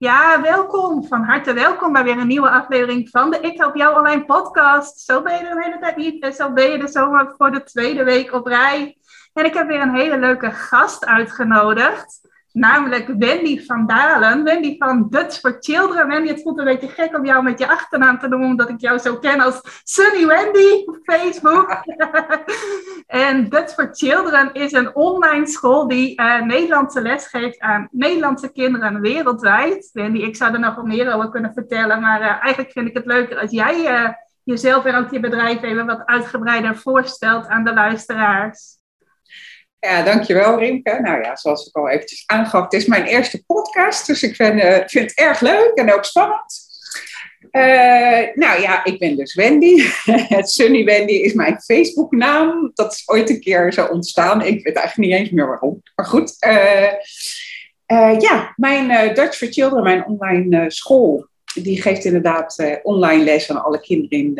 Ja, welkom. Van harte welkom bij weer een nieuwe aflevering van de Ik Help Jou Online podcast. Zo ben je er de hele tijd niet en zo ben je er zomaar voor de tweede week op rij. En ik heb weer een hele leuke gast uitgenodigd. Namelijk Wendy van Dalen. Wendy van Dutch for Children. Wendy, het voelt een beetje gek om jou met je achternaam te noemen, omdat ik jou zo ken als Sunny Wendy op Facebook. en Dutch for Children is een online school die uh, Nederlandse les geeft aan Nederlandse kinderen wereldwijd. Wendy, ik zou er nog meer over kunnen vertellen, maar uh, eigenlijk vind ik het leuker als jij uh, jezelf en ook je bedrijf even wat uitgebreider voorstelt aan de luisteraars. Ja, dankjewel Rimke. Nou ja, zoals ik al eventjes aangaf, het is mijn eerste podcast, dus ik vind, uh, vind het erg leuk en ook spannend. Uh, nou ja, ik ben dus Wendy. Sunny Wendy is mijn Facebooknaam. Dat is ooit een keer zo ontstaan. Ik weet eigenlijk niet eens meer waarom. Maar goed. Uh, ja, mijn Dutch for Children, mijn online school, die geeft inderdaad online les aan alle kinderen in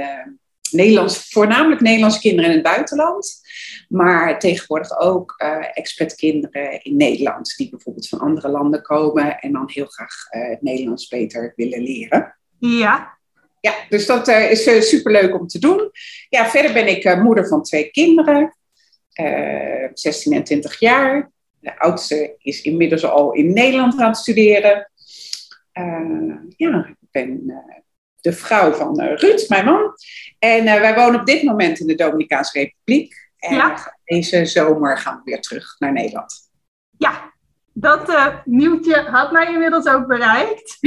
Nederlands, voornamelijk Nederlandse kinderen in het buitenland. Maar tegenwoordig ook uh, expatkinderen in Nederland, die bijvoorbeeld van andere landen komen en dan heel graag uh, het Nederlands beter willen leren. Ja. Ja, dus dat uh, is superleuk om te doen. Ja, verder ben ik moeder van twee kinderen, 16 en 20 jaar. De oudste is inmiddels al in Nederland aan het studeren. ja, ik ben de vrouw van Ruud, mijn man. En wij wonen op dit moment in de Dominicaanse Republiek. En ja. deze zomer gaan we weer terug naar Nederland. Ja, dat uh, nieuwtje had mij inmiddels ook bereikt.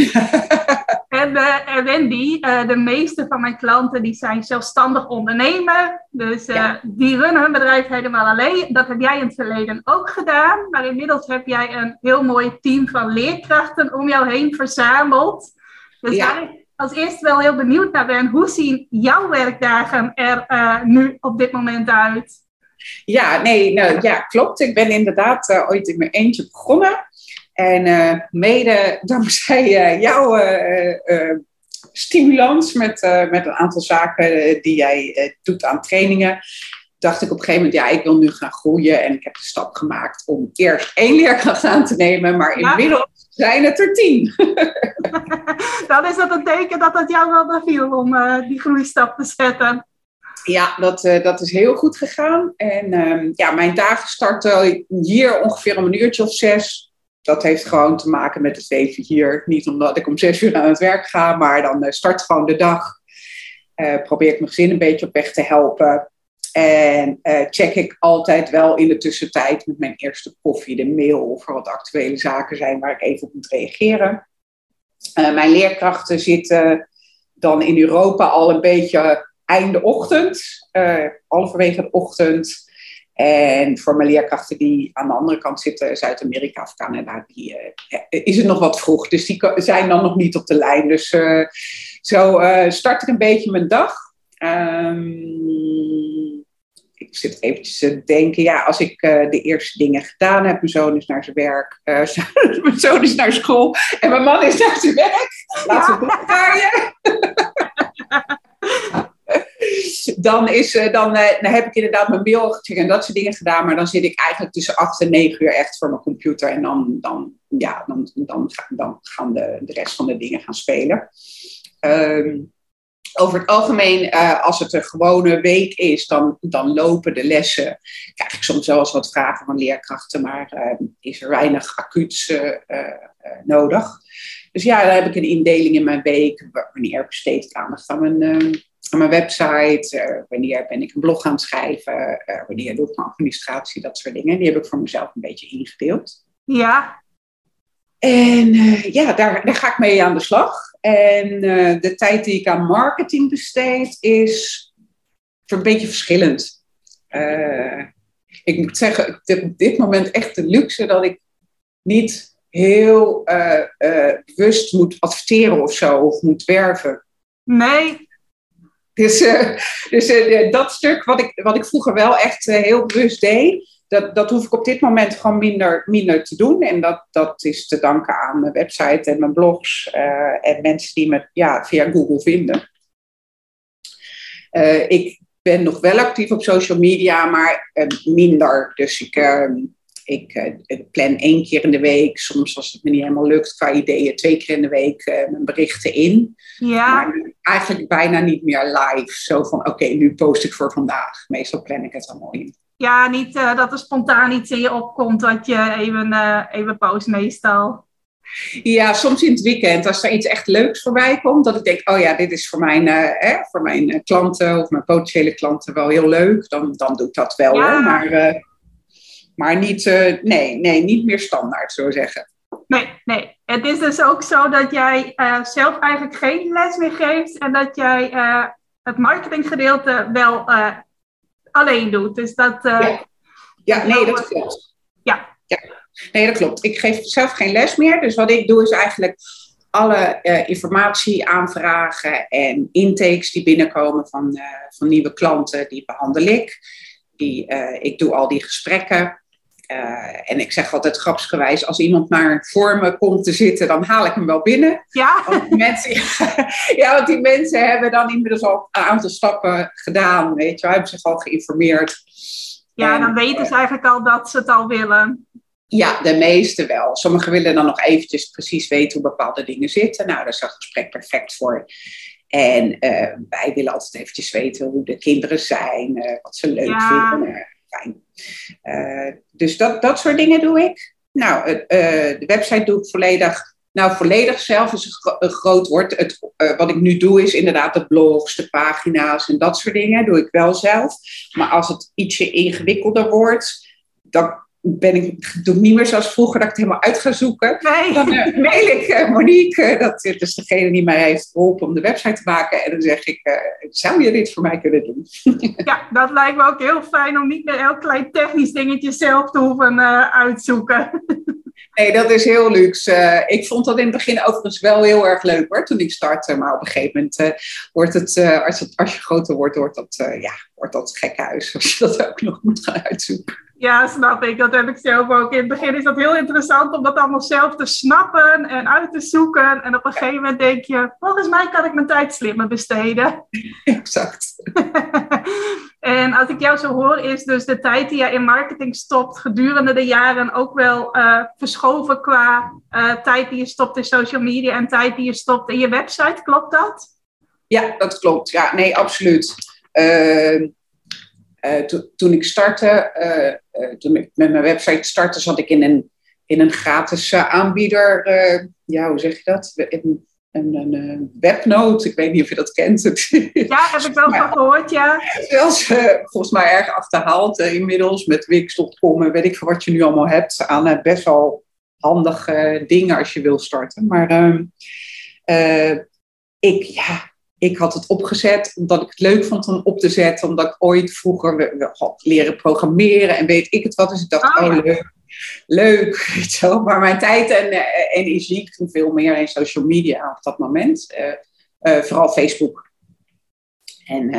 en, uh, Wendy, uh, de meeste van mijn klanten die zijn zelfstandig ondernemer. Dus ja. die runnen hun bedrijf helemaal alleen. Dat heb jij in het verleden ook gedaan. Maar inmiddels heb jij een heel mooi team van leerkrachten om jou heen verzameld. Dus ja. Als eerste wel heel benieuwd naar ben. Hoe zien jouw werkdagen er nu op dit moment uit? Ja, nee, nou, ja, klopt. Ik ben inderdaad uh, ooit in mijn eentje begonnen. En uh, mede dankzij jouw stimulans met, met een aantal zaken die jij doet aan trainingen, dacht ik op een gegeven moment, ja, ik wil nu gaan groeien. En ik heb de stap gemaakt om eerst één leerkracht aan te nemen, maar inmiddels zijn het er tien. Dan is dat een teken dat het jou wel beviel om die groeistap te zetten. Ja, dat, uh, dat is heel goed gegaan. En uh, ja, mijn dagen starten hier ongeveer om een uurtje of zes. Dat heeft gewoon te maken met het leven hier. Niet omdat ik om zes uur aan het werk ga, maar dan uh, start gewoon de dag. Uh, probeer ik mijn gezin een beetje op weg te helpen. En check ik altijd wel in de tussentijd met mijn eerste koffie de mail of er wat actuele zaken zijn waar ik even op moet reageren. mijn leerkrachten zitten dan in Europa al een beetje einde ochtend, uh, halverwege de ochtend. En voor mijn leerkrachten die aan de andere kant zitten, Zuid-Amerika of Canada, die, is het nog wat vroeg. Dus die zijn dan nog niet op de lijn. Dus zo start ik een beetje mijn dag. Um, ik zit eventjes te denken, ja, als ik de eerste dingen gedaan heb, mijn zoon is naar zijn werk, mijn zoon is naar school en mijn man is naar zijn werk. Laten we ja. dan, is, dan, dan heb ik inderdaad mijn mail en dat soort dingen gedaan. Maar dan zit ik eigenlijk tussen 8 en 9 uur echt voor mijn computer. En dan, dan, ja, dan, dan, dan gaan de, de rest van de dingen gaan spelen. Um, over het algemeen, uh, als het een gewone week is, dan, dan lopen de lessen. Krijg ik soms wel eens wat vragen van leerkrachten, maar is er weinig acuuts nodig. Dus ja, dan heb ik een indeling in mijn week. Wanneer besteed ik aandacht aan mijn mijn website, wanneer ben ik een blog aan het schrijven, wanneer doe ik mijn administratie, dat soort dingen. Die heb ik voor mezelf een beetje ingedeeld. Ja. En uh, ja, daar, daar ga ik mee aan de slag. En de tijd die ik aan marketing besteed is een beetje verschillend. ik moet zeggen, ik heb op dit moment echt de luxe dat ik niet heel bewust moet adverteren of zo, of moet werven Nee. Dus, dus dat stuk wat ik, wat ik vroeger wel echt heel bewust deed, dat, dat hoef ik op dit moment gewoon minder, minder te doen. En dat, dat is te danken aan mijn website en mijn blogs en mensen die me ja, via Google vinden. ik ben nog wel actief op social media, maar minder. Dus ik ehm, ik plan één keer in de week, soms als het me niet helemaal lukt qua ideeën, twee keer in de week mijn berichten in. Ja. Maar eigenlijk bijna niet meer live. Zo van, oké, nu post ik voor vandaag. Meestal plan ik het allemaal in. Ja, niet uh, dat er spontaan iets in je opkomt dat je even, even post meestal. Ja, soms in het weekend, als er iets echt leuks voorbij komt, dat ik denk, oh ja, dit is voor mijn, eh, voor mijn klanten of mijn potentiële klanten wel heel leuk, dan, dan doe ik dat wel. Ja. Hoor. Maar maar niet, uh, nee, nee, niet meer standaard, zo zeggen. Nee, nee. Het is dus ook zo dat jij uh, zelf eigenlijk geen les meer geeft en dat jij uh, het marketinggedeelte wel alleen doet. Dus dat. ja. ja, nee, dat klopt. Ja. ja. Nee, dat klopt. Ik geef zelf geen les meer. Dus wat ik doe is eigenlijk alle informatie aanvragen en intakes die binnenkomen van, van nieuwe klanten, die behandel ik. Die, ik doe al die gesprekken. Uh, en ik zeg altijd grapsgewijs, als iemand maar voor me komt te zitten, dan haal ik hem wel binnen. Ja. Want die mensen, ja, want die mensen hebben dan inmiddels al een aantal stappen gedaan, weet je, hebben zich al geïnformeerd. Ja, en, dan weten ze eigenlijk al dat ze het al willen. Ja, de meeste wel. Sommigen willen dan nog eventjes precies weten hoe bepaalde dingen zitten. Nou, daar is een gesprek perfect voor. En uh, wij willen altijd eventjes weten hoe de kinderen zijn, uh, wat ze leuk Ja. vinden. Uh, dus dat, dat soort dingen doe ik. Nou, uh, de website doe ik volledig. Nou, volledig zelf is een, gro een groot woord. Het, uh, wat ik nu doe is inderdaad de blogs, de pagina's en dat soort dingen. Doe ik wel zelf. Maar als het ietsje ingewikkelder wordt, dan ben ik, doe ik niet meer zoals vroeger dat ik het helemaal uit ga zoeken. Nee. Dan uh, mail ik uh, Monique, dat is dus degene die mij heeft geholpen om de website te maken. En dan zeg ik, uh, zou je dit voor mij kunnen doen? ja, dat lijkt me ook heel fijn om niet meer elk klein technisch dingetje zelf te hoeven uitzoeken. Nee, dat is heel luxe. ik vond dat in het begin overigens wel heel erg leuk hoor, toen ik startte. Maar op een gegeven moment wordt het, als, het, als je groter wordt, wordt dat, ja, wordt dat gek huis. Als je dat ook nog moet gaan uitzoeken. Ja, snap ik. Dat heb ik zelf ook. In het begin is dat heel interessant om dat allemaal zelf te snappen en uit te zoeken. En op een gegeven moment denk je, volgens mij kan ik mijn tijd slimmer besteden. Exact. en als ik jou zo hoor, is dus de tijd die je in marketing stopt gedurende de jaren ook wel uh, verschoven qua uh, tijd die je stopt in social media en tijd die je stopt in je website. Klopt dat? Ja, dat klopt. Ja, nee, absoluut. Uh, uh, to, toen ik startte, uh, uh, toen ik met mijn website startte, zat ik in een, in een gratis aanbieder. ja, hoe zeg je dat? Een, een, een webnote. Ik weet niet of je dat kent. Ja, heb ik wel van gehoord, ja. Zelfs volgens mij erg achterhaald inmiddels met Wix.com en weet ik veel wat je nu allemaal hebt aan best wel handige dingen als je wil starten. Maar ehm, ik, ja, ik had het opgezet omdat ik het leuk vond om op te zetten. Omdat ik ooit vroeger had leren programmeren en weet ik het wat. Dus ik dacht, oh, oh leuk. Leuk, zo. Maar mijn tijd en uh, energie ging veel meer in social media op dat moment. Uh, uh, vooral Facebook. En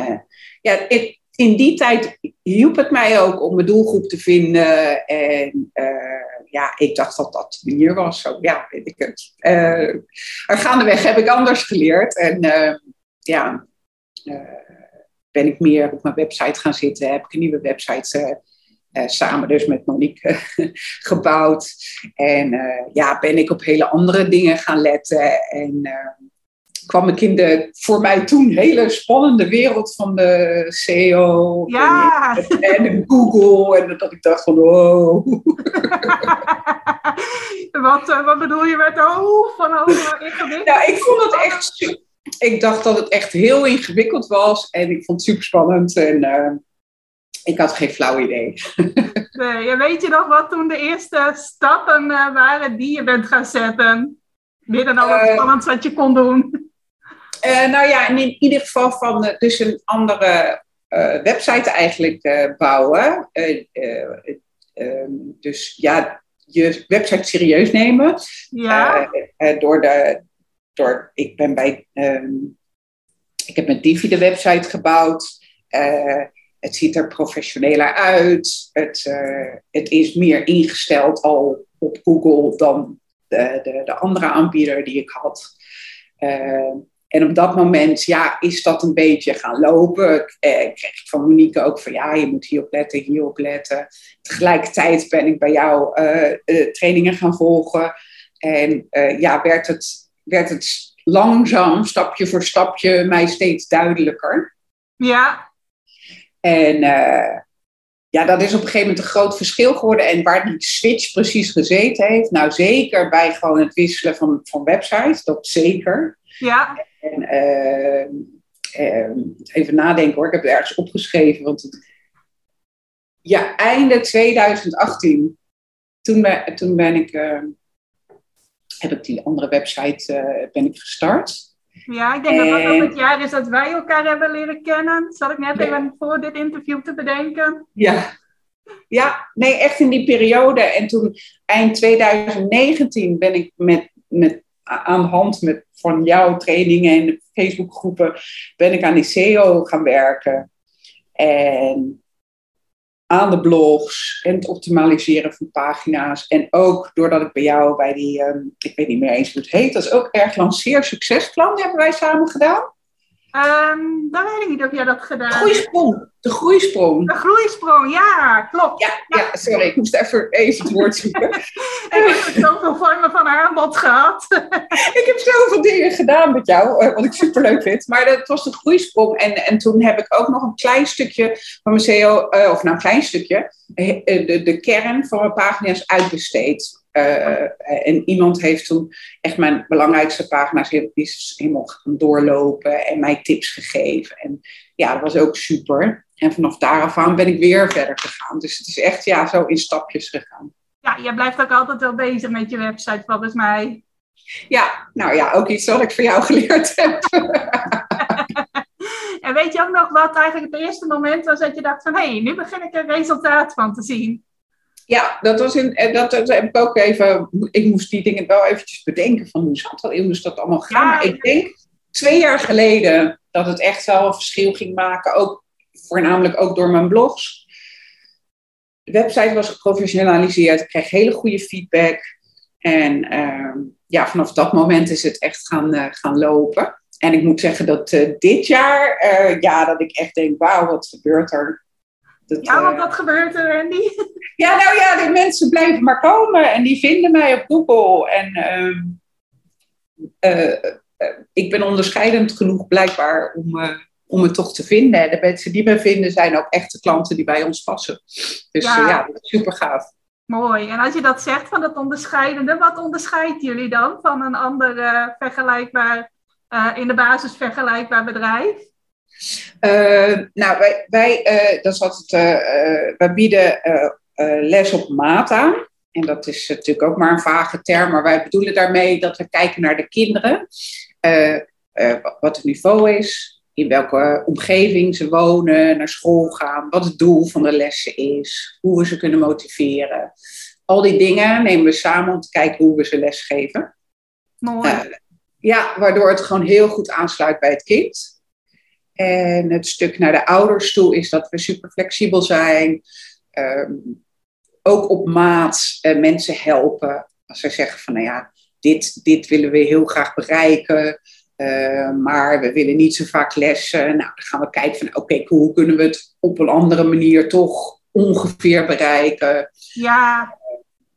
ja, in die tijd hielp het mij ook om mijn doelgroep te vinden. En ja, ik dacht dat dat de manier was. Zo, ja, weet ik het. maar gaandeweg heb ik anders geleerd. En ja, uh, ben ik meer op mijn website gaan zitten. Heb ik een nieuwe website uh, uh, samen dus met Monique gebouwd. En ja, ben ik op hele andere dingen gaan letten. En kwam ik in de voor mij toen hele spannende wereld van de SEO ja. en, en de Google. En dat ik dacht van, oh. wat, wat bedoel je met oh, van oh, ingewikkeld? Nou, ik vond het echt super ik dacht dat het echt heel ingewikkeld was en ik vond het super spannend en uh, ik had geen flauw idee. nee, weet je nog wat toen de eerste stappen uh, waren die je bent gaan zetten? Meer dan al wat spannend wat je kon doen. nou ja, in, in ieder geval van dus een andere website eigenlijk bouwen. dus ja, je website serieus nemen. Ja. door de door, ik ben bij, um, ik heb met Divi de website gebouwd. het ziet er professioneler uit. Het, het is meer ingesteld al op Google dan de, de, de andere aanbieder die ik had. En op dat moment ja, is dat een beetje gaan lopen. Eh, ik kreeg van Monique ook van ja, je moet hierop letten, hierop letten. Tegelijkertijd ben ik bij jou trainingen gaan volgen. En ja, werd het, werd het langzaam, stapje voor stapje, mij steeds duidelijker. Ja. En ja, dat is op een gegeven moment een groot verschil geworden. En waar die switch precies gezeten heeft, nou zeker bij gewoon het wisselen van, van websites, dat zeker. Ja. En ehm, ehm, even nadenken hoor, ik heb het ergens opgeschreven. Want het, ja, einde 2018, toen ben, toen ben ik, heb ik die andere website uh, ben ik gestart. Ja, ik denk dat dat ook het jaar is dat wij elkaar hebben leren kennen. Zal ik net even voor dit interview te bedenken. Ja. ja, nee, echt in die periode. En toen eind 2019 ben ik met, met aan de hand met, van jouw trainingen en Facebookgroepen ben ik aan die SEO gaan werken. En aan de blogs en het optimaliseren van pagina's. En ook doordat ik bij jou bij die, ehm, ik weet niet meer eens hoe het heet, dat is ook erg lanceer succesplan hebben wij samen gedaan. Um, dan weet ik niet of jij dat gedaan hebt. Groeisprong. De groeisprong. De groeisprong, ja, klopt. Ja, ja. sorry, ik moest even, even het woord zoeken. ik heb zoveel vormen van aanbod gehad. ik heb zoveel dingen gedaan met jou, eh, wat ik superleuk vind. Maar dat was de groeisprong. En, en toen heb ik ook nog een klein stukje van mijn CEO, uh, of nou een klein stukje, eh, de, de kern van mijn pagina's uitbesteed. Uh, en iemand heeft toen echt mijn belangrijkste pagina's helemaal gaan doorlopen en mij tips gegeven. En ja, dat was ook super. En vanaf daaraf aan ben ik weer verder gegaan. Dus het is echt ja, zo in stapjes gegaan. Ja, je blijft ook altijd wel bezig met je website, volgens mij. Ja, nou ja, ook iets wat ik van jou geleerd heb. en weet je ook nog wat eigenlijk het eerste moment was dat je dacht van... hé, hey, nu begin ik er resultaat van te zien? Ja, dat was in, eh, dat, dat heb ik ook even. Ik moest die dingen wel eventjes bedenken van hoe zat dat, hoe moest dat allemaal gaan. ik denk twee jaar geleden dat het echt wel een verschil ging maken. Ook voornamelijk ook door mijn blogs. De website was geprofessionaliseerd. Ik kreeg hele goede feedback. En ehm, ja, vanaf dat moment is het echt gaan, uh, gaan lopen. En ik moet zeggen dat uh, dit jaar, ja, dat ik echt denk, wauw, wat gebeurt er? Dat, ja, want wat gebeurt er, Randy? Ja, nou ja, de mensen blijven maar komen en die vinden mij op Google. En ehm, ik ben onderscheidend genoeg blijkbaar om, om het toch te vinden. de mensen die me vinden zijn ook echte klanten die bij ons passen. Dus ja, ja super gaaf. Mooi. En als je dat zegt van dat onderscheidende, wat onderscheidt jullie dan van een ander uh, vergelijkbaar, uh, in de basis vergelijkbaar bedrijf? Uh, nou, wij, wij dat is altijd, wij bieden les op maat aan. En dat is natuurlijk ook maar een vage term, maar wij bedoelen daarmee dat we kijken naar de kinderen. wat het niveau is, in welke omgeving ze wonen, naar school gaan, wat het doel van de lessen is, hoe we ze kunnen motiveren. Al die dingen nemen we samen om te kijken hoe we ze lesgeven. Mooi. Uh, ja, waardoor het gewoon heel goed aansluit bij het kind. En het stuk naar de ouders toe is dat we super flexibel zijn. Um, ook op maat uh, mensen helpen. Als ze zeggen van, nou ja, dit, dit willen we heel graag bereiken. Uh, maar we willen niet zo vaak lessen. Nou, dan gaan we kijken van oké, hoe kunnen we het op een andere manier toch ongeveer bereiken. Ja.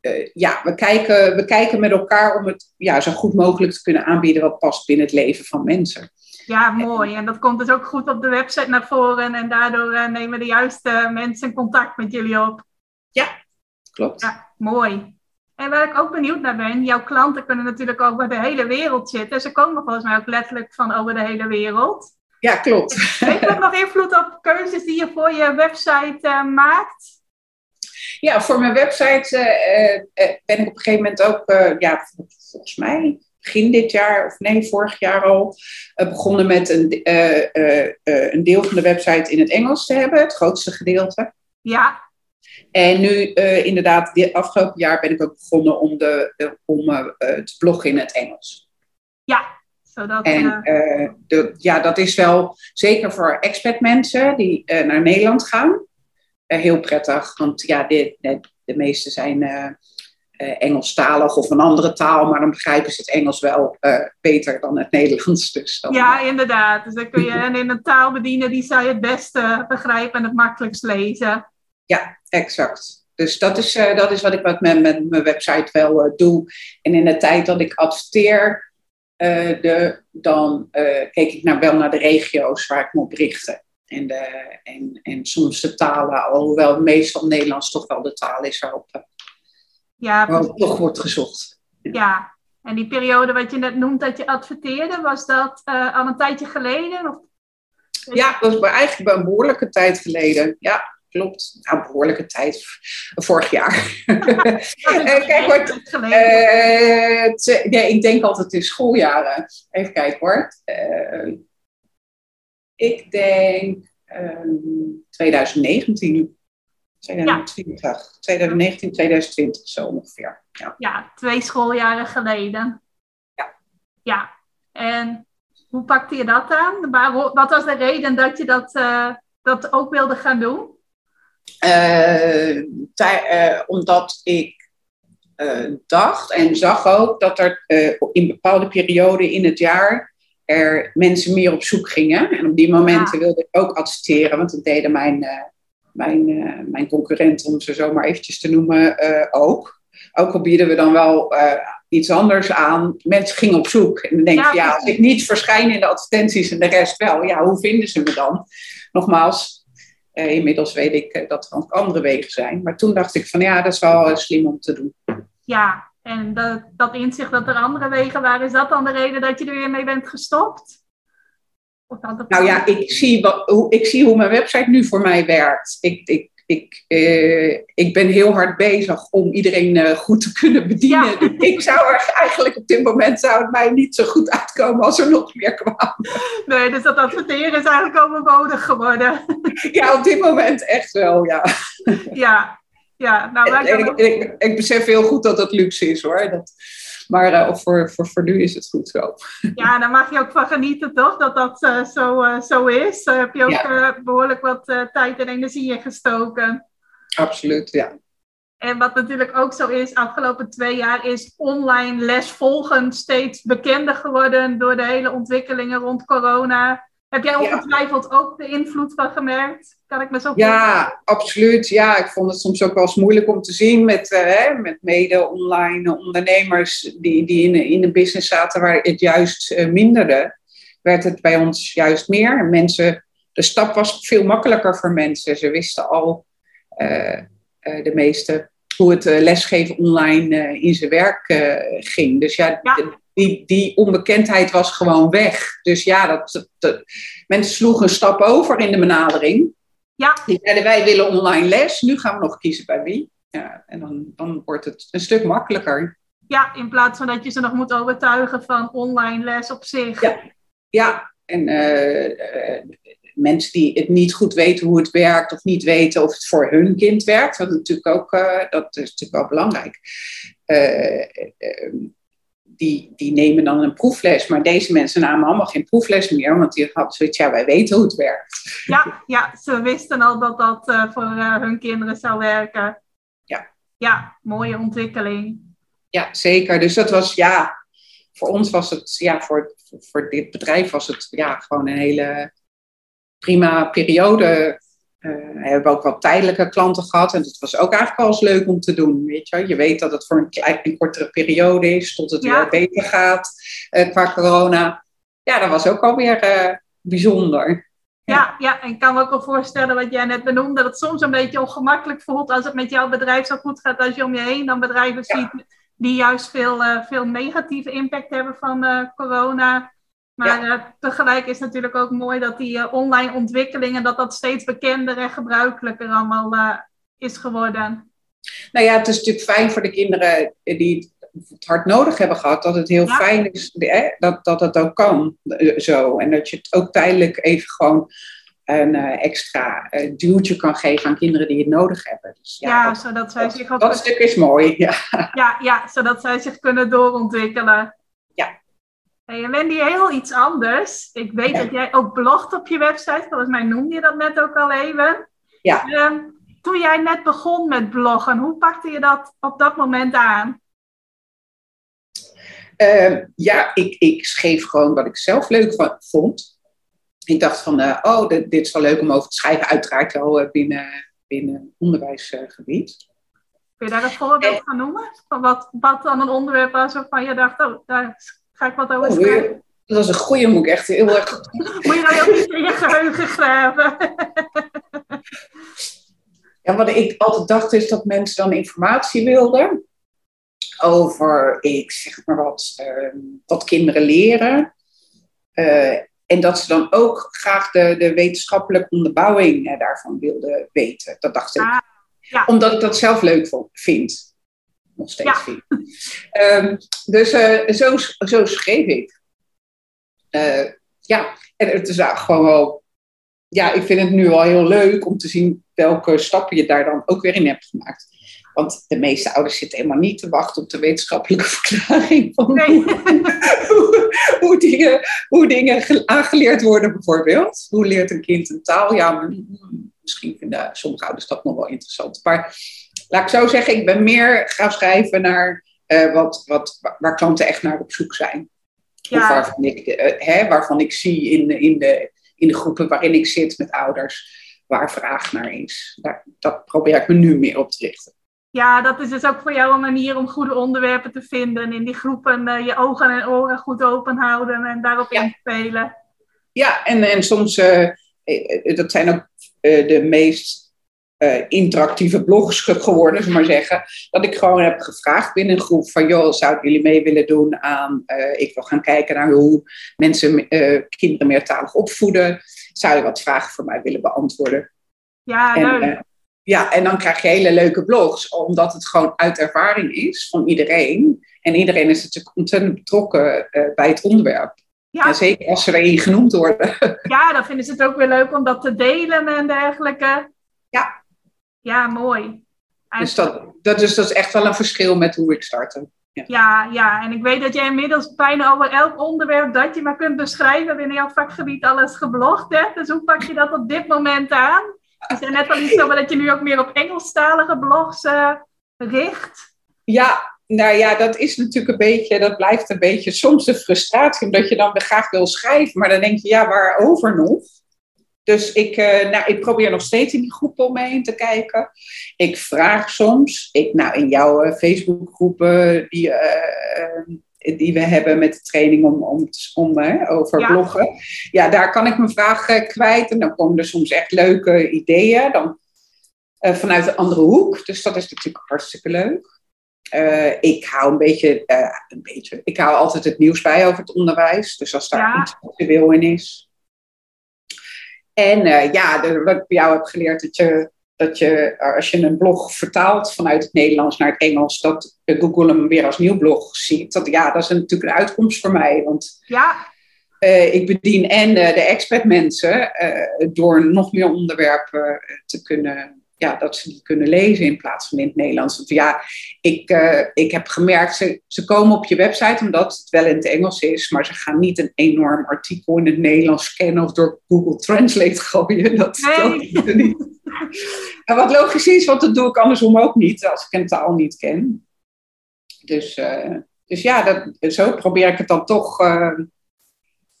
Uh, ja, we kijken, we kijken met elkaar om het ja, zo goed mogelijk te kunnen aanbieden wat past binnen het leven van mensen. Ja, mooi. En dat komt dus ook goed op de website naar voren en daardoor uh, nemen de juiste mensen contact met jullie op. Ja, klopt. Ja, mooi. En waar ik ook benieuwd naar ben, jouw klanten kunnen natuurlijk ook bij de hele wereld zitten. Ze komen volgens mij ook letterlijk van over de hele wereld. Ja, klopt. Heeft dat nog invloed op keuzes die je voor je website uh, maakt? Ja, voor mijn website uh, uh, ben ik op een gegeven moment ook, ja, volgens mij begin dit jaar, of nee, vorig jaar al, begonnen met een, een deel van de website in het Engels te hebben, het grootste gedeelte. Ja. En nu, uh, inderdaad, dit afgelopen jaar ben ik ook begonnen om, de, om uh, te bloggen in het Engels. Ja, Zodat, En uh, de, ja, dat is wel zeker voor expat mensen die naar Nederland gaan heel prettig. Want ja, de, de, de meeste zijn Engelstalig of een andere taal, maar dan begrijpen ze het Engels wel beter dan het Nederlands. Dus dan, ja, inderdaad. Dus dan kun je hen in een taal bedienen die zij het beste begrijpen en het makkelijkst lezen. Ja, exact. Dus dat is, uh, dat is wat ik met, met, met mijn website wel uh, doe. En in de tijd dat ik adverteer, uh, de, dan keek ik naar, wel naar de regio's waar ik me op richtte. En, de, en, en soms de talen, alhoewel meestal Nederlands toch wel de taal is waarop, ja, toch wordt gezocht. Ja, en die periode wat je net noemt dat je adverteerde, was dat al een tijdje geleden? Of? Ja, dat was eigenlijk een behoorlijke tijd geleden. Ja, klopt. Nou, behoorlijke tijd. Vorig jaar. Kijk hoor. Uh, nee, ik denk altijd in schooljaren. Even kijken hoor. Uh, ik denk um, 2019 2020. Ja. 2019, 2020 zo ongeveer. Ja. ja, twee schooljaren geleden. Ja. Ja. En hoe pakte je dat aan? Wat was de reden dat je dat, uh, dat ook wilde gaan doen? Uh, uh, omdat ik dacht en zag ook dat er in bepaalde perioden in het jaar er mensen meer op zoek gingen. En op die momenten ja. wilde ik ook adverteren, want dat deden mijn, mijn, mijn concurrenten, om ze zo maar eventjes te noemen, ook. Ook al bieden we dan wel iets anders aan. Mensen gingen op zoek. En dan denk je, ja, ja, als ik niet verschijn in de advertenties en de rest wel, ja, hoe vinden ze me dan? Nogmaals, inmiddels weet ik dat er ook andere wegen zijn. Maar toen dacht ik van ja, dat is wel slim om te doen. Ja, en dat, dat inzicht dat er andere wegen waren, is dat dan de reden dat je er weer mee bent gestopt? Nou ja, ik zie, wat, hoe, ik zie hoe mijn website nu voor mij werkt. Ik, ik, ik, uh, ik ben heel hard bezig om iedereen uh, goed te kunnen bedienen. Ja. Ik zou er eigenlijk op dit moment zou het mij niet zo goed uitkomen als er nog meer kwamen. Nee, dus dat adverteren is eigenlijk overbodig geworden. Ja, op dit moment echt wel, ja. Ja, ja. Nou, ik, ik, ik, ik, besef heel goed dat dat luxe is hoor. Dat, maar uh, voor, voor, voor nu is het goed zo. Ja, daar mag je ook van genieten, toch? Dat dat uh, zo, uh, zo is. heb je ook ja. behoorlijk wat tijd en energie in gestoken. Absoluut, ja. En wat natuurlijk ook zo is, afgelopen twee jaar is online les volgen steeds bekender geworden door de hele ontwikkelingen rond corona. Heb jij ongetwijfeld ja. ook de invloed van gemerkt? Kan ik me zo Ja, absoluut. Ja, ik vond het soms ook wel eens moeilijk om te zien met, uh, met mede-online ondernemers die, die in, in een business zaten waar het juist uh, minderde. Werd het bij ons juist meer. Mensen, de stap was veel makkelijker voor mensen. Ze wisten al, uh, de meeste, hoe het lesgeven online in zijn werk ging. Dus ja, ja die, die onbekendheid was gewoon weg. Dus ja, dat, dat, mensen sloegen een stap over in de benadering. Ja. Die zeiden, wij willen online les. Nu gaan we nog kiezen bij wie. Ja, en dan, dan wordt het een stuk makkelijker. Ja, in plaats van dat je ze nog moet overtuigen van online les op zich. Ja, ja. en uh, uh, mensen die het niet goed weten hoe het werkt... of niet weten of het voor hun kind werkt... dat is natuurlijk ook uh, dat is natuurlijk wel belangrijk die, die nemen dan een proefles. Maar deze mensen namen allemaal geen proefles meer, want die hadden zoiets, ja, wij weten hoe het werkt. Ja, ja ze wisten al dat dat uh, voor uh, hun kinderen zou werken. Ja. Ja, mooie ontwikkeling. Ja, zeker. Dus dat was, ja, voor ons was het, ja, voor, voor dit bedrijf was het ja, gewoon een hele prima periode we hebben ook wel tijdelijke klanten gehad. En dat was ook eigenlijk wel eens leuk om te doen. Weet je, je weet dat het voor een, klein, een kortere periode is, tot het ja. weer beter gaat uh, qua corona. Ja, dat was ook alweer uh, bijzonder. Ja, ja, en ik kan me ook wel voorstellen wat jij net benoemde, dat het soms een beetje ongemakkelijk voelt als het met jouw bedrijf zo goed gaat als je om je heen dan bedrijven ja. ziet die juist veel, veel negatieve impact hebben van corona. Maar ja. uh, tegelijk is het natuurlijk ook mooi dat die uh, online ontwikkelingen, dat dat steeds bekender en gebruikelijker allemaal uh, is geworden. Nou ja, het is natuurlijk fijn voor de kinderen die het hard nodig hebben gehad, dat het heel ja. fijn is hè, dat, dat het ook kan zo. En dat je het ook tijdelijk even gewoon een extra duwtje kan geven aan kinderen die het nodig hebben. Dus ja, ja dat, zodat zij dat, zich ook... Dat stuk is mooi, ja. Ja, ja, zodat zij zich kunnen doorontwikkelen. Hey, en Wendy, heel iets anders. Ik weet dat jij ook blogt op je website. Volgens mij noemde je dat net ook al even. Ja. Ehm, toen jij net begon met bloggen, hoe pakte je dat op dat moment aan? Ehm, ja, ik, ik schreef gewoon wat ik zelf leuk van, vond. Ik dacht van, uh, oh, dit, dit, is wel leuk om over te schrijven. Uiteraard wel uh, binnen, binnen onderwijsgebied. Kun je daar een voorbeeld van noemen? Van wat, wat dan een onderwerp was waarvan je dacht, oh, daar ga ik wat over oh? Dat was een goeie, moet ik echt heel erg... moet je nou ook niet in je geheugen graven? ja, wat ik altijd dacht is dat mensen dan informatie wilden over, ik zeg maar wat, uh, wat kinderen leren. Uh, en dat ze dan ook graag de, de wetenschappelijke onderbouwing uh, daarvan wilden weten. Dat dacht ik. Ah, ja. Omdat ik dat zelf leuk vond, vind. Nog steeds ja. Um, dus eh, zo, zo schreef ik. ja, en het is gewoon wel ja, ik vind het nu al heel leuk om te zien welke stappen je daar dan ook weer in hebt gemaakt. Want de meeste ouders zitten helemaal niet te wachten op de wetenschappelijke verklaring van nee. hoe, hoe, dingen, hoe dingen aangeleerd worden, bijvoorbeeld. Hoe leert een kind een taal? Ja, misschien vinden sommige ouders dat nog wel interessant. Maar laat ik zo zeggen, ik ben meer gaan schrijven naar uh, wat, wat, waar klanten echt naar op zoek zijn. Ja. Of waarvan ik, uh, hè, waarvan ik zie in, in, de, in de groepen waarin ik zit met ouders, waar vraag naar is. Daar, dat probeer ik me nu meer op te richten. Ja, dat is dus ook voor jou een manier om goede onderwerpen te vinden. In die groepen uh, je ogen en oren goed open houden en daarop ja. inspelen. Ja, en, en soms, dat zijn ook de meest interactieve blogs geworden, zullen maar zeggen. Dat ik gewoon heb gevraagd binnen een groep van, joh, zouden jullie mee willen doen aan, ik wil gaan kijken naar hoe mensen kinderen meertalig opvoeden. Zou je wat vragen voor mij willen beantwoorden? Ja, en, ja, en dan krijg je hele leuke blogs, omdat het gewoon uit ervaring is van iedereen. En iedereen is natuurlijk ontzettend betrokken uh, bij het onderwerp. Ja. En zeker als ze erin genoemd worden. Ja, dan vinden ze het ook weer leuk om dat te delen en dergelijke. Ja. Ja, mooi. Dus dat, dat, is, dat is echt wel een verschil met hoe ik startte. Ja. ja. Ja, en ik weet dat jij inmiddels bijna over elk onderwerp dat je maar kunt beschrijven binnen jouw vakgebied alles geblogd hebt. Dus hoe pak je dat op dit moment aan? Je zei net al iets over dat je nu ook meer op Engelstalige blogs uh, richt. Ja, nou ja, dat is natuurlijk een beetje, dat blijft een beetje soms de frustratie, omdat je dan graag wil schrijven, maar dan denk je, ja, waarover nog? Dus ik, uh, nou, ik probeer nog steeds in die groepen om me heen te kijken. Ik vraag soms, ik, nou, in jouw uh, Facebookgroepen, die, uh, die we hebben met de training om, om, om over bloggen. Ja, daar kan ik mijn vraag kwijt. En dan komen er soms echt leuke ideeën. Dan, vanuit een andere hoek. Dus dat is natuurlijk hartstikke leuk. Uh, ik hou een beetje, een beetje, ik hou altijd het nieuws bij over het onderwijs. Dus als daar ja. iets actueel in is. En ja, de, wat ik bij jou heb geleerd, dat je dat je, als je een blog vertaalt vanuit het Nederlands naar het Engels, dat Google hem weer als nieuw blog ziet. Dat, ja, dat is natuurlijk een uitkomst voor mij. Want ja. Uh, ik bedien en de expert mensen uh, door nog meer onderwerpen te kunnen, ja, dat ze die kunnen lezen in plaats van in het Nederlands. Want ja, ik, ik heb gemerkt, ze, ze komen op je website omdat het wel in het Engels is, maar ze gaan niet een enorm artikel in het Nederlands scannen of door Google Translate gooien. Dat, nee. dat niet. En wat logisch is, want dat doe ik andersom ook niet als ik een taal niet ken. Dus, uh, dus ja, dat, zo probeer ik het dan toch uh,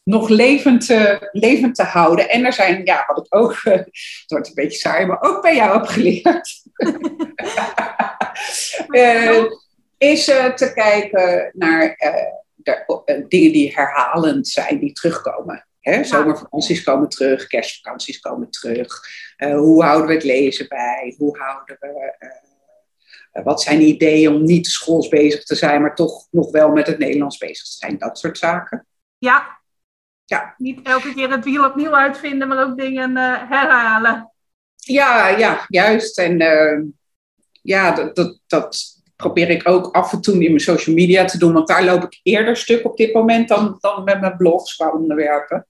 nog levend, uh, levend te houden. En er zijn, ja, wat ik ook, het wordt een beetje saai, maar ook bij jou heb geleerd. is te kijken naar de, dingen die herhalend zijn, die terugkomen. Hè? Zomervakanties komen terug, kerstvakanties komen terug. Hoe houden we het lezen bij? Hoe houden we. Wat zijn ideeën om niet schools bezig te zijn, maar toch nog wel met het Nederlands bezig te zijn? Dat soort zaken. Ja. Ja. Niet elke keer het wiel opnieuw uitvinden, maar ook dingen uh, herhalen. Ja, ja, juist. En ja, dat, dat, dat, probeer ik ook af en toe in mijn social media te doen, want daar loop ik eerder stuk op dit moment dan, dan met mijn blogs qua onderwerpen.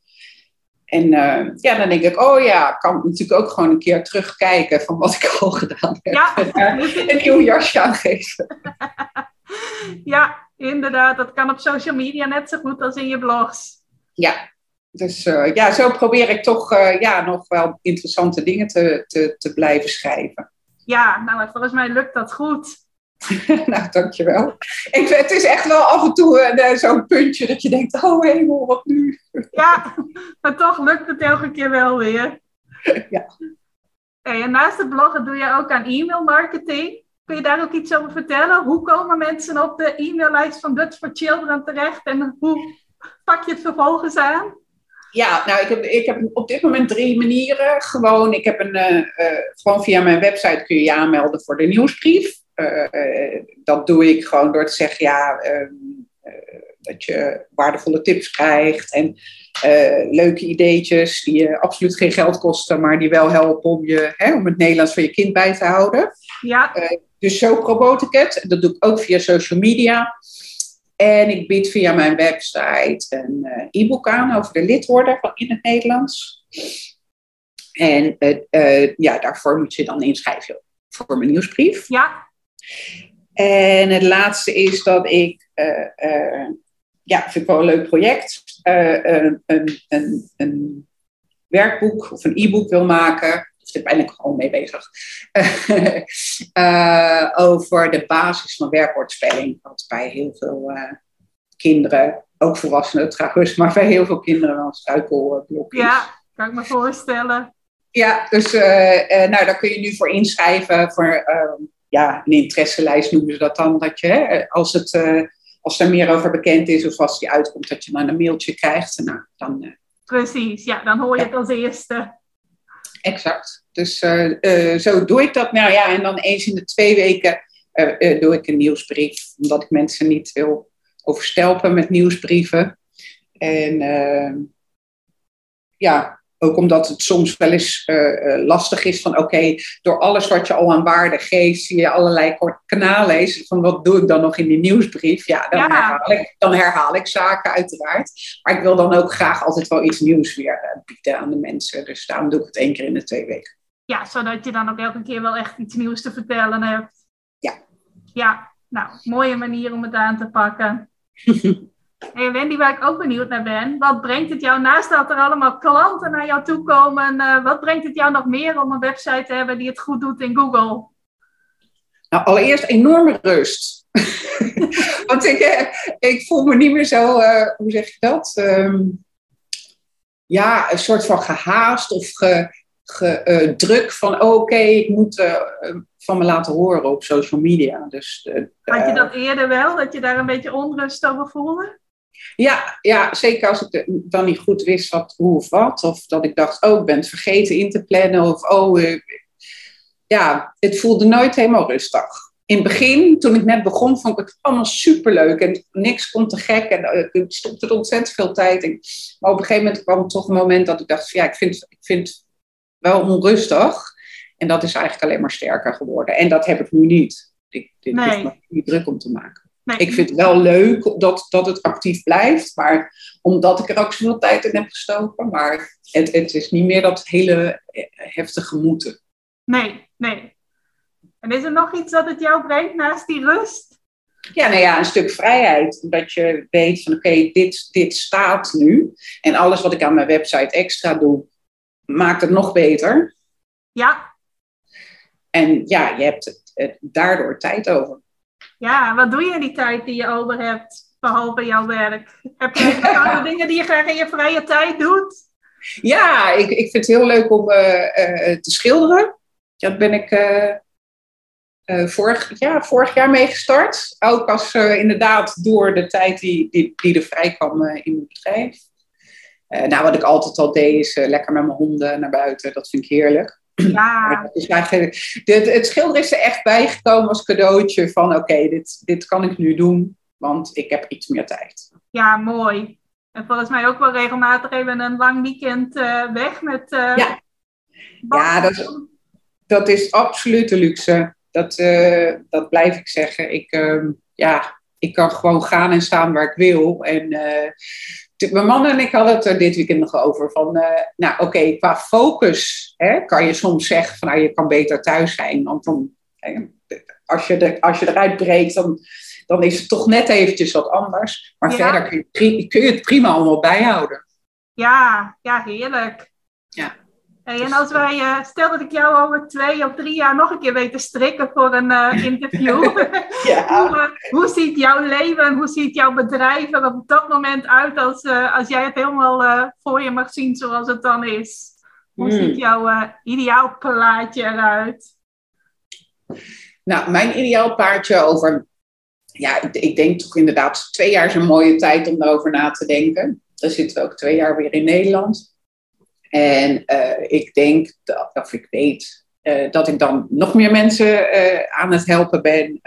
En uh, ja, dan denk ik, oh ja, kan ik natuurlijk ook gewoon een keer terugkijken van wat ik al gedaan heb. Ja. En een nieuw jasje aangeven. ja, inderdaad. Dat kan op social media net zo goed als in je blogs. Ja, dus uh, ja, zo probeer ik toch uh, ja, nog wel interessante dingen te, te, te blijven schrijven. Ja, nou volgens mij lukt dat goed. nou, dankjewel. Ik, het is echt wel af en toe uh, zo'n puntje dat je denkt, oh hemel, wat nu? ja, maar toch lukt het elke keer wel weer. ja. Hey, en naast het bloggen doe je ook aan e-mail marketing. Kun je daar ook iets over vertellen? Hoe komen mensen op de e-maillijst van Dutch for Children terecht en hoe pak je het vervolgens aan? Ja, nou, ik heb, ik heb op dit moment drie manieren. Gewoon, ik heb een, uh, gewoon via mijn website kun je je aanmelden voor de nieuwsbrief. Uh, dat doe ik gewoon door te zeggen, ja, ehm, dat je waardevolle tips krijgt en leuke ideetjes die je absoluut geen geld kosten, maar die wel helpen om, je, hè, om het Nederlands van je kind bij te houden. Ja. dus zo promote ik het. Dat doe ik ook via social media. En ik bied via mijn website een uh, e-book aan over de lidwoorden van in het Nederlands. En uh, ja, daarvoor moet je dan inschrijven voor mijn nieuwsbrief. Ja. En het laatste is dat ik, uh, ja, vind ik wel een leuk project, een, een, een werkboek of een e-book wil maken daar ben ik gewoon mee bezig. uh, over de basis van werkwoordspelling. Wat bij heel veel uh, kinderen, ook volwassenen trouwens, maar bij heel veel kinderen wel een struikelblok is. Ja, kan ik me voorstellen. Ja, dus uh, nou, daar kun je nu voor inschrijven. Voor ehm, ja, een interesselijst noemen ze dat dan. Dat je, als, het, als er meer over bekend is of als die uitkomt, dat je dan een mailtje krijgt. Nou, dan, Precies, ja, dan hoor je het als eerste. Exact. Dus uh, zo doe ik dat. Nou ja, en dan eens in de twee weken uh, doe ik een nieuwsbrief. Omdat ik mensen niet wil overstelpen met nieuwsbrieven. En ja, ook omdat het soms wel eens uh, lastig is van oké, door alles wat je al aan waarde geeft, zie je allerlei kanalen is van wat doe ik dan nog in die nieuwsbrief? Ja, dan, Herhaal, ik, dan herhaal ik zaken uiteraard. Maar ik wil dan ook graag altijd wel iets nieuws weer uh, bieden aan de mensen. Dus daarom doe ik het één keer in de twee weken. Ja, zodat je dan ook elke keer wel echt iets nieuws te vertellen hebt. Ja. Ja, nou, mooie manier om het aan te pakken. Hey Wendy, waar ik ook benieuwd naar ben, wat brengt het jou naast dat er allemaal klanten naar jou toe komen, uh, wat brengt het jou nog meer om een website te hebben die het goed doet in Google? Nou, allereerst enorme rust. Want ik, eh, ik voel me niet meer zo, uh, hoe zeg je dat? Um, ja, een soort van gehaast of ge, ge, uh, druk van oké, okay, ik moet van me laten horen op social media. Dus, Had je dat eerder wel, dat je daar een beetje onrust over voelde? Ja, ja, zeker als ik dan niet goed wist wat, hoe of wat. Of dat ik dacht, oh, ik ben het vergeten in te plannen. Of oh, uh, ja, het voelde nooit helemaal rustig. In het begin, toen ik net begon, vond ik het allemaal superleuk. En niks kon te gek. En uh, ik stopte er ontzettend veel tijd in. Maar op een gegeven moment kwam toch een moment dat ik dacht, ja, ik vind, ik vind het wel onrustig. En dat is eigenlijk alleen maar sterker geworden. En dat heb ik nu niet. Ik, dit nee. me niet druk om te maken. Nee. Ik vind het wel leuk dat, dat het actief blijft, maar omdat ik er ook zoveel tijd in heb gestoken. Maar het, het is niet meer dat hele heftige moeten. Nee, nee. En is er nog iets dat het jou brengt naast die rust? Ja, nou ja, een stuk vrijheid. Dat je weet van oké, dit, dit staat nu. En alles wat ik aan mijn website extra doe, maakt het nog beter. Ja. En ja, je hebt het, het, daardoor tijd over. Ja, wat doe je in die tijd die je over hebt, behalve jouw werk? Heb je andere dingen die je graag in je vrije tijd doet? Ja, ik, ik vind het heel leuk om uh, uh, te schilderen. Dat ben ik uh, vorig, ja, vorig jaar mee gestart. Ook als inderdaad door de tijd die, die, die er vrij kwam in mijn bedrijf. nou, wat ik altijd al deed is lekker met mijn honden naar buiten. Dat vind ik heerlijk. Ja. Eigenlijk, dit, het schilder is er echt bijgekomen als cadeautje van oké, dit, dit kan ik nu doen, want ik heb iets meer tijd. Ja, mooi. En volgens mij ook wel regelmatig even een lang weekend uh, weg met... Uh, ja, ja dat, is, dat is absolute luxe. Dat, uh, dat blijf ik zeggen. Ik, ehm, ja, ik kan gewoon gaan en staan waar ik wil. En mijn man en ik hadden het er dit weekend nog over. Van, uh, nou oké, okay, qua focus hè, kan je soms zeggen van nou, je kan beter thuis zijn. Want dan, als, je als je eruit breekt, dan dan is het toch net eventjes wat anders. Maar Ja. verder kun je, kun je het prima allemaal bijhouden. Ja, ja, heerlijk. Ja. Hey, en als wij, eh, stel dat ik jou over twee of drie jaar nog een keer weet te strikken voor een eh, interview. Ja. hoe, eh, hoe ziet jouw leven, hoe ziet jouw bedrijf er op dat moment uit als, eh, als jij het helemaal eh, voor je mag zien zoals het dan is? Hoe Hmm. ziet jouw eh, ideaal plaatje eruit? Nou, mijn ideaal paardje over, ja, ik, ik denk toch inderdaad, twee jaar is een mooie tijd om daarover na te denken. Dan zitten we ook twee jaar weer in Nederland. En eh, ik denk, dat, of ik weet, eh, dat ik dan nog meer mensen eh, aan het helpen ben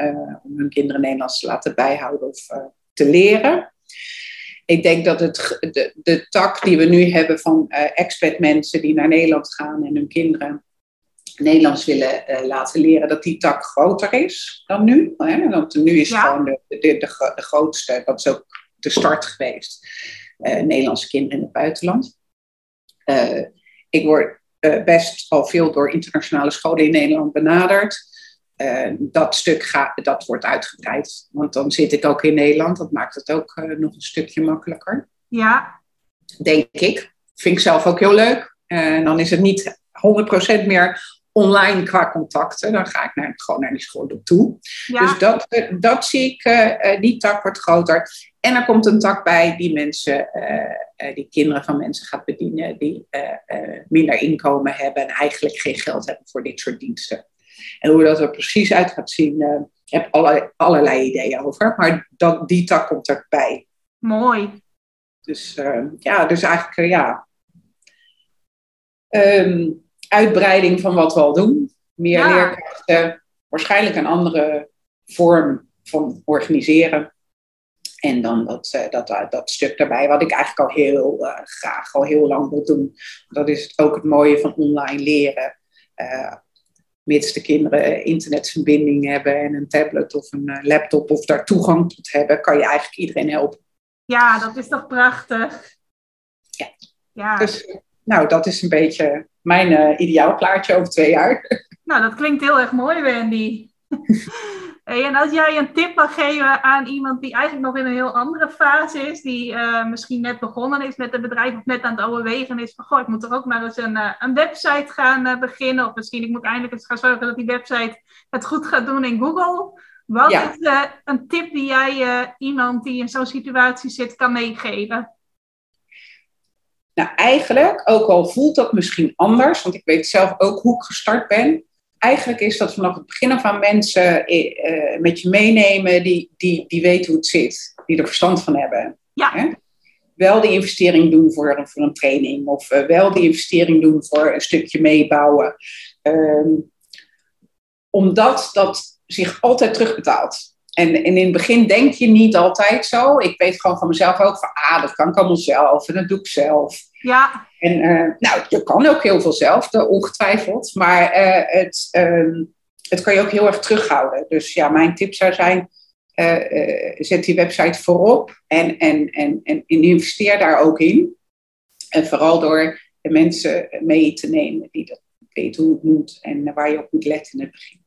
om hun kinderen Nederlands te laten bijhouden of te leren. Ik denk dat het, de, de tak die we nu hebben van expat mensen die naar Nederland gaan en hun kinderen Nederlands willen laten leren, dat die tak groter is dan nu. Hè? Want nu is het Ja. gewoon de, de, de, de grootste, dat is ook de start geweest, Nederlandse kinderen in het buitenland. Eh, ik word eh, best al veel door internationale scholen in Nederland benaderd. Eh, dat stuk ga, dat wordt uitgebreid, want dan zit ik ook in Nederland. Dat maakt het ook nog een stukje makkelijker Ja, denk ik. Vind ik zelf ook heel leuk. En dan is het niet 100% meer online qua contacten. Dan ga ik naar, gewoon naar die school toe. ja, Dus dat, eh, dat zie ik, eh, eh, die tak wordt groter. En er komt een tak bij die mensen, die kinderen van mensen gaat bedienen, die minder inkomen hebben en eigenlijk geen geld hebben voor dit soort diensten. En hoe dat er precies uit gaat zien, ik heb allerlei, allerlei ideeën over. Maar dat, die tak komt erbij. mooi. Dus ja, dus eigenlijk ja. Ehm, uitbreiding van wat we al doen. Meer Ja. leerkrachten. Waarschijnlijk een andere vorm van organiseren. En dan dat, eh, dat, dat stuk daarbij, wat ik eigenlijk al heel eh, graag, al heel lang wil doen. Dat is ook het mooie van online leren. Eh, mits de kinderen internetverbinding hebben en een tablet of een eh, laptop of daar toegang tot hebben, kan je eigenlijk iedereen helpen. Ja, dat is toch prachtig? Ja. Ja, Dus nou, dat is een beetje mijn eh ideaalplaatje over twee jaar. nou dat klinkt heel erg mooi, Wendy. Hey, en als jij een tip mag geven aan iemand die eigenlijk nog in een heel andere fase is, die eh, misschien net begonnen is met het bedrijf of net aan het overwegen is van, goh, ik moet toch ook maar eens een, eh, een website gaan beginnen, of misschien ik moet eindelijk eens gaan zorgen dat die website het goed gaat doen in Google. Wat Ja. is een tip die jij iemand die in zo'n situatie zit kan meegeven? Nou, eigenlijk, ook al voelt dat misschien anders, want ik weet zelf ook hoe ik gestart ben. Eigenlijk is dat vanaf het begin af aan mensen eh, eh, met je meenemen die, die, die weten hoe het zit, die er verstand van hebben. Ja. Hè? Wel die investering doen voor, een- voor een training, of eh, wel die investering doen voor een stukje meebouwen. Ehm, omdat dat zich altijd terugbetaalt. En, en in het begin denk je niet altijd zo. Ik weet gewoon van mezelf ook van, ah, dat kan ik allemaal zelf en dat doe ik zelf. Ja, En eh, nou, je kan ook heel veel zelf, de- ongetwijfeld. Maar eh, het, ehm, het kan je ook heel erg terughouden. Dus ja, mijn tip zou zijn, eh, eh, zet die website voorop en, en, en, en investeer daar ook in. En vooral door de mensen mee te nemen die dat weten hoe het moet en waar je op moet letten in het begin.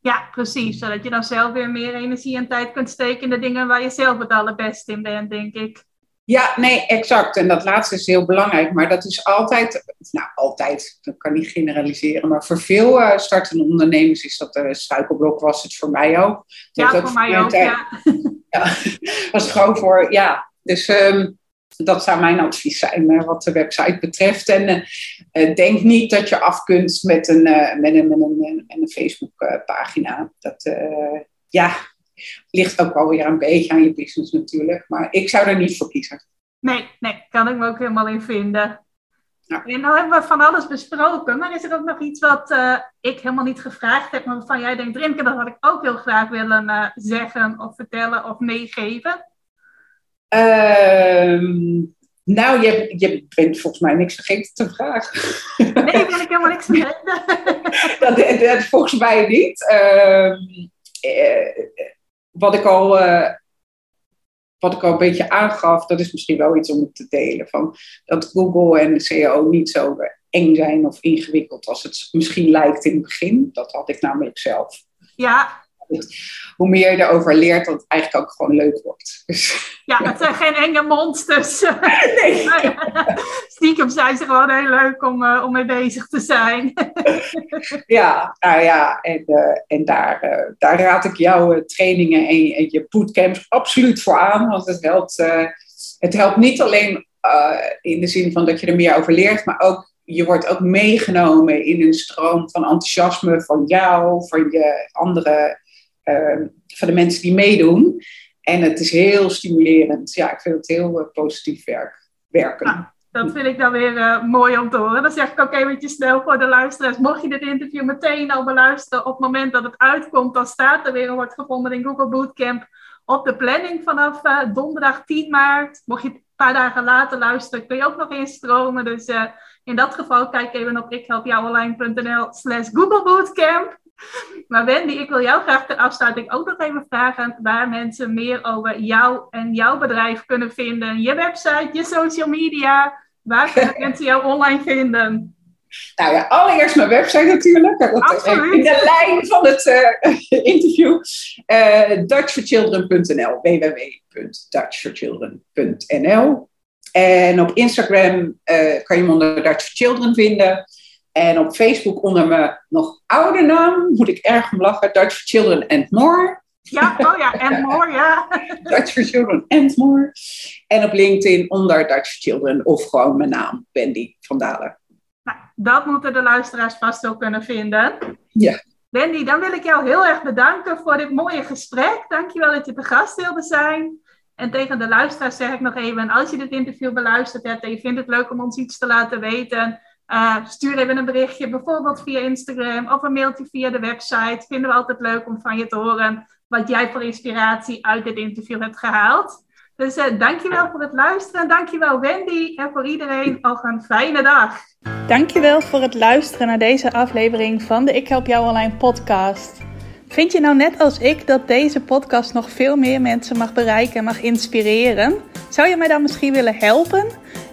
Ja, precies. Zodat je dan zelf weer meer energie en tijd kunt steken in de dingen waar je zelf het allerbeste in bent, denk ik. Ja, nee, exact. En dat laatste is heel belangrijk. Maar dat is altijd, nou altijd, dat kan niet generaliseren. Maar voor veel eh, startende ondernemers is dat een struikelblok, was het voor mij ook. Ja, voor mij ook. tijd- Ja. was gewoon voor, ja. Dus ehm, dat zou mijn advies zijn eh, wat de website betreft. En eh, eh, denk niet dat je af kunt met een, met een, met een, met een Facebook-pagina. Dat, ja, ligt ook wel weer een beetje aan je business natuurlijk. Maar ik zou er niet voor kiezen. Nee, nee, kan ik me ook helemaal in vinden. Ja. En nou hebben we van alles besproken, maar is er ook nog iets wat ik helemaal niet gevraagd heb, maar waarvan jij denkt, Rimke, dat had ik ook heel graag willen zeggen of vertellen of meegeven? Ehm, nou, je, je bent volgens mij niks vergeten te vragen. Nee, ben ik helemaal niks vergeten. dat, dat volgens mij niet. Ehm, eh, wat, ik al, eh, wat ik al een beetje aangaf, dat is misschien wel iets om te delen. Van dat Google en de CEO niet zo eng zijn of ingewikkeld als het misschien lijkt in het begin. Dat had ik namelijk zelf. Ja, hoe meer je erover leert, dat het eigenlijk ook gewoon leuk wordt. Dus. Ja, het zijn geen enge monsters. Nee. Stiekem zijn ze gewoon heel leuk om, uh, om mee bezig te zijn. ja, nou ja, en, uh, en daar, uh, daar raad ik jouw trainingen en, en, je bootcamps absoluut voor aan. Want het helpt, het helpt niet alleen in de zin van dat je er meer over leert, maar ook je wordt ook meegenomen in een stroom van enthousiasme van jou, van je andere, van de mensen die meedoen. En het is heel stimulerend. Ja, ik vind het heel uh, positief werk, werken. Ah, dat vind ik dan weer uh, mooi om te horen. Dan zeg ik ook eventjes snel voor de luisteraars. Mocht je dit interview meteen al beluisteren op het moment dat het uitkomt, dan staat er weer een wordt gevonden in Google Bootcamp op de planning vanaf uh, donderdag 10 maart. Mocht je een paar dagen later luisteren, kun je ook nog instromen. Dus in dat geval kijk even op ikhelpjouonline.nl slash Google Bootcamp. Maar Wendy, ik wil jou graag ter afsluiting ook nog even vragen waar mensen meer over jou en jouw bedrijf kunnen vinden. Je website, je social media, waar kunnen mensen jou online vinden? Nou ja, allereerst mijn website natuurlijk. Absoluut. In de lijn van het uh, interview. Uh, Dutchforchildren.nl www.dutchforchildren.nl en op Instagram uh, kan je me onder Dutch for Children vinden. En op Facebook onder mijn nog oude naam, moet ik erg om lachen, Dutch for Children and More. Ja, oh ja, and more, ja. Dutch for Children and More. En op LinkedIn onder Dutch for Children of gewoon mijn naam, Wendy van Dalen. Nou, dat moeten de luisteraars vast ook kunnen vinden. Ja. Wendy, dan wil ik jou heel erg bedanken voor dit mooie gesprek. Dankjewel dat je te gast wilde zijn. En tegen de luisteraars zeg ik nog even, als je dit interview beluisterd hebt en je vindt het leuk om ons iets te laten weten, uh, stuur even een berichtje, bijvoorbeeld via Instagram of een mailtje via de website. Vinden we altijd leuk om van je te horen wat jij voor inspiratie uit dit interview hebt gehaald. Dus uh, dankjewel voor het luisteren. Dankjewel Wendy en voor iedereen nog een fijne dag. Dankjewel voor het luisteren naar deze aflevering van de Ik Help Jou Online podcast. Vind je nou net als ik dat deze podcast nog veel meer mensen mag bereiken en mag inspireren? Zou je mij dan misschien willen helpen?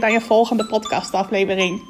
bij je volgende podcastaflevering.